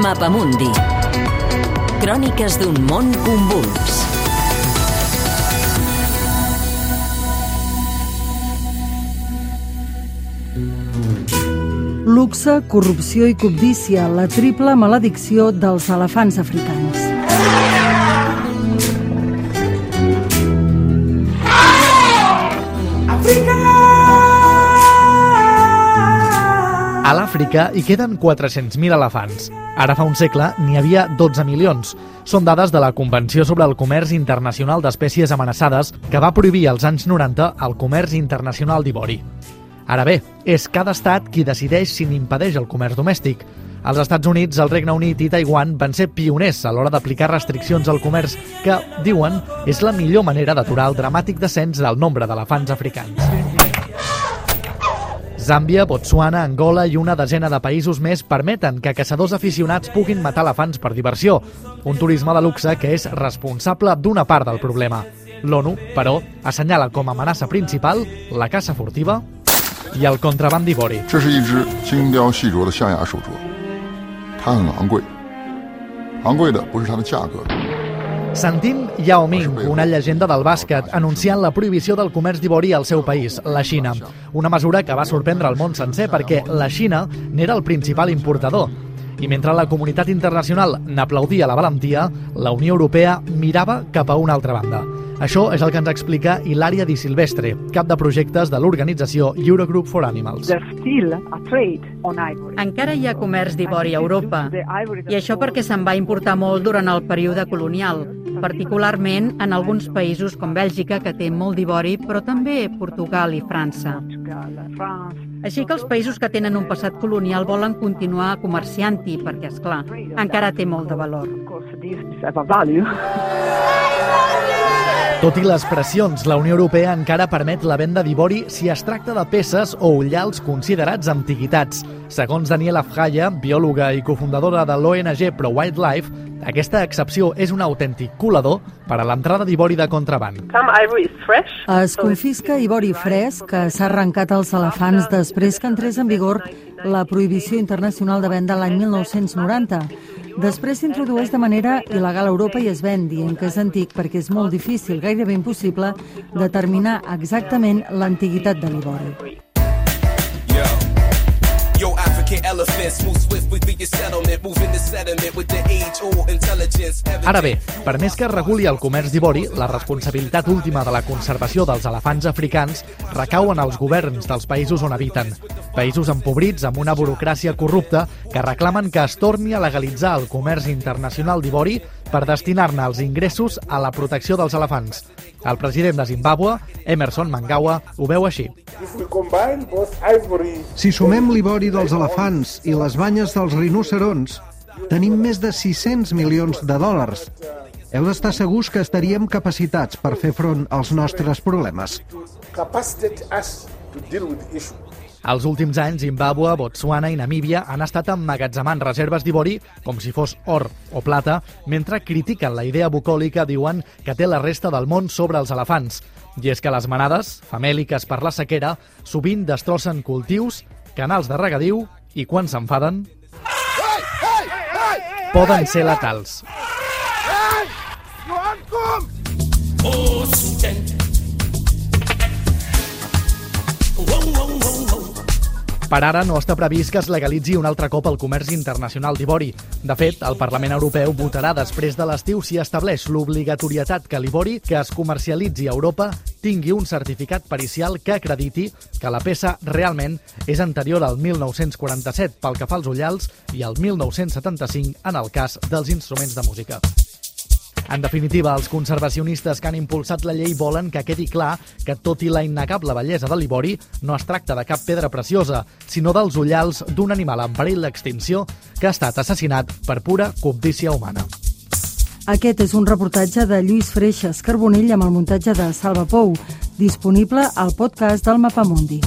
Mapamundi. Cròniques d'un món convuls. Luxe, corrupció i cobdícia, la triple maledicció dels elefants africans. A l'Àfrica hi queden 400.000 elefants. Ara fa un segle n'hi havia 12 milions. Són dades de la Convenció sobre el Comerç Internacional d'Espècies Amenaçades que va prohibir als anys 90 el comerç internacional d'ivori. Ara bé, és cada estat qui decideix si n'impedeix el comerç domèstic. Els Estats Units, el Regne Unit i Taiwan van ser pioners a l'hora d'aplicar restriccions al comerç que, diuen, és la millor manera d'aturar el dramàtic descens del nombre d'elefants africans. Zàmbia, Botswana, Angola i una desena de països més permeten que caçadors aficionats puguin matar elefants per diversió, un turisme de luxe que és responsable d'una part del problema. L'ONU, però, assenyala com a amenaça principal la caça furtiva i el contraban d'ivori. 这是一只精雕细琢的象牙手镯，它很昂贵，昂贵的不是它的价格， Sentim Yao Ming, una llegenda del bàsquet, anunciant la prohibició del comerç d'ivori al seu país, la Xina. Una mesura que va sorprendre el món sencer perquè la Xina n'era el principal importador. I mentre la comunitat internacional n'aplaudia la valentia, la Unió Europea mirava cap a una altra banda. Això és el que ens explica Hilària Di Silvestre, cap de projectes de l'organització Eurogroup for Animals. Encara hi ha comerç d'ivori a Europa, i això perquè se'n va importar molt durant el període colonial, particularment en alguns països com Bèlgica, que té molt d'ivori, però també Portugal i França. Així que els països que tenen un passat colonial volen continuar comerciant-hi, perquè, és clar, encara té molt de valor. Tot i les pressions, la Unió Europea encara permet la venda d'ivori si es tracta de peces o ullals considerats antiguitats. Segons Daniela Fraya, biòloga i cofundadora de l'ONG Pro Wildlife, aquesta excepció és un autèntic colador per a l'entrada d'ivori de contraband. Es confisca ivori fresc que s'ha arrencat als elefants després que entrés en vigor la prohibició internacional de venda l'any 1990. Després s'introdueix de manera il·legal a Europa i es ven, dient que és antic perquè és molt difícil, gairebé impossible, determinar exactament l'antiguitat de l'ivori. Elephants move swiftly through your settlement, moving the sediment with the age old intelligence. Ara bé, per més que reguli el comerç d'ivori, la responsabilitat última de la conservació dels elefants africans recau en els governs dels països on habiten. Països empobrits amb una burocràcia corrupta que reclamen que es torni a legalitzar el comerç internacional d'ivori per destinar-ne els ingressos a la protecció dels elefants. El president de Zimbàbue, Emerson Mangawa, ho veu així. Si sumem l'ivori dels elefants i les banyes dels rinocerons, tenim més de 600 milions de dòlars. Heu d'estar segurs que estaríem capacitats per fer front als nostres problemes. Els últims anys, Zimbàbue, Botswana i Namíbia han estat emmagatzemant reserves d'ivori com si fos or o plata, mentre critiquen la idea bucòlica, diuen, que té la resta del món sobre els elefants. I és que les manades, famèliques per la sequera, sovint destrossen cultius, canals de regadiu i, quan s'enfaden, poden ser letals. Oh, Per ara no està previst que es legalitzi un altre cop el comerç internacional d'ivori. De fet, el Parlament Europeu votarà després de l'estiu si estableix l'obligatorietat que l'ivori que es comercialitzi a Europa tingui un certificat pericial que acrediti que la peça realment és anterior al 1947 pel que fa als ullals i al 1975 en el cas dels instruments de música. En definitiva, els conservacionistes que han impulsat la llei volen que quedi clar que, tot i la innegable bellesa de l'ivori, no es tracta de cap pedra preciosa, sinó dels ullals d'un animal en perill d'extinció que ha estat assassinat per pura cobdícia humana. Aquest és un reportatge de Lluís Freixas Carbonell amb el muntatge de Salva Pou, disponible al podcast del Mapamundi.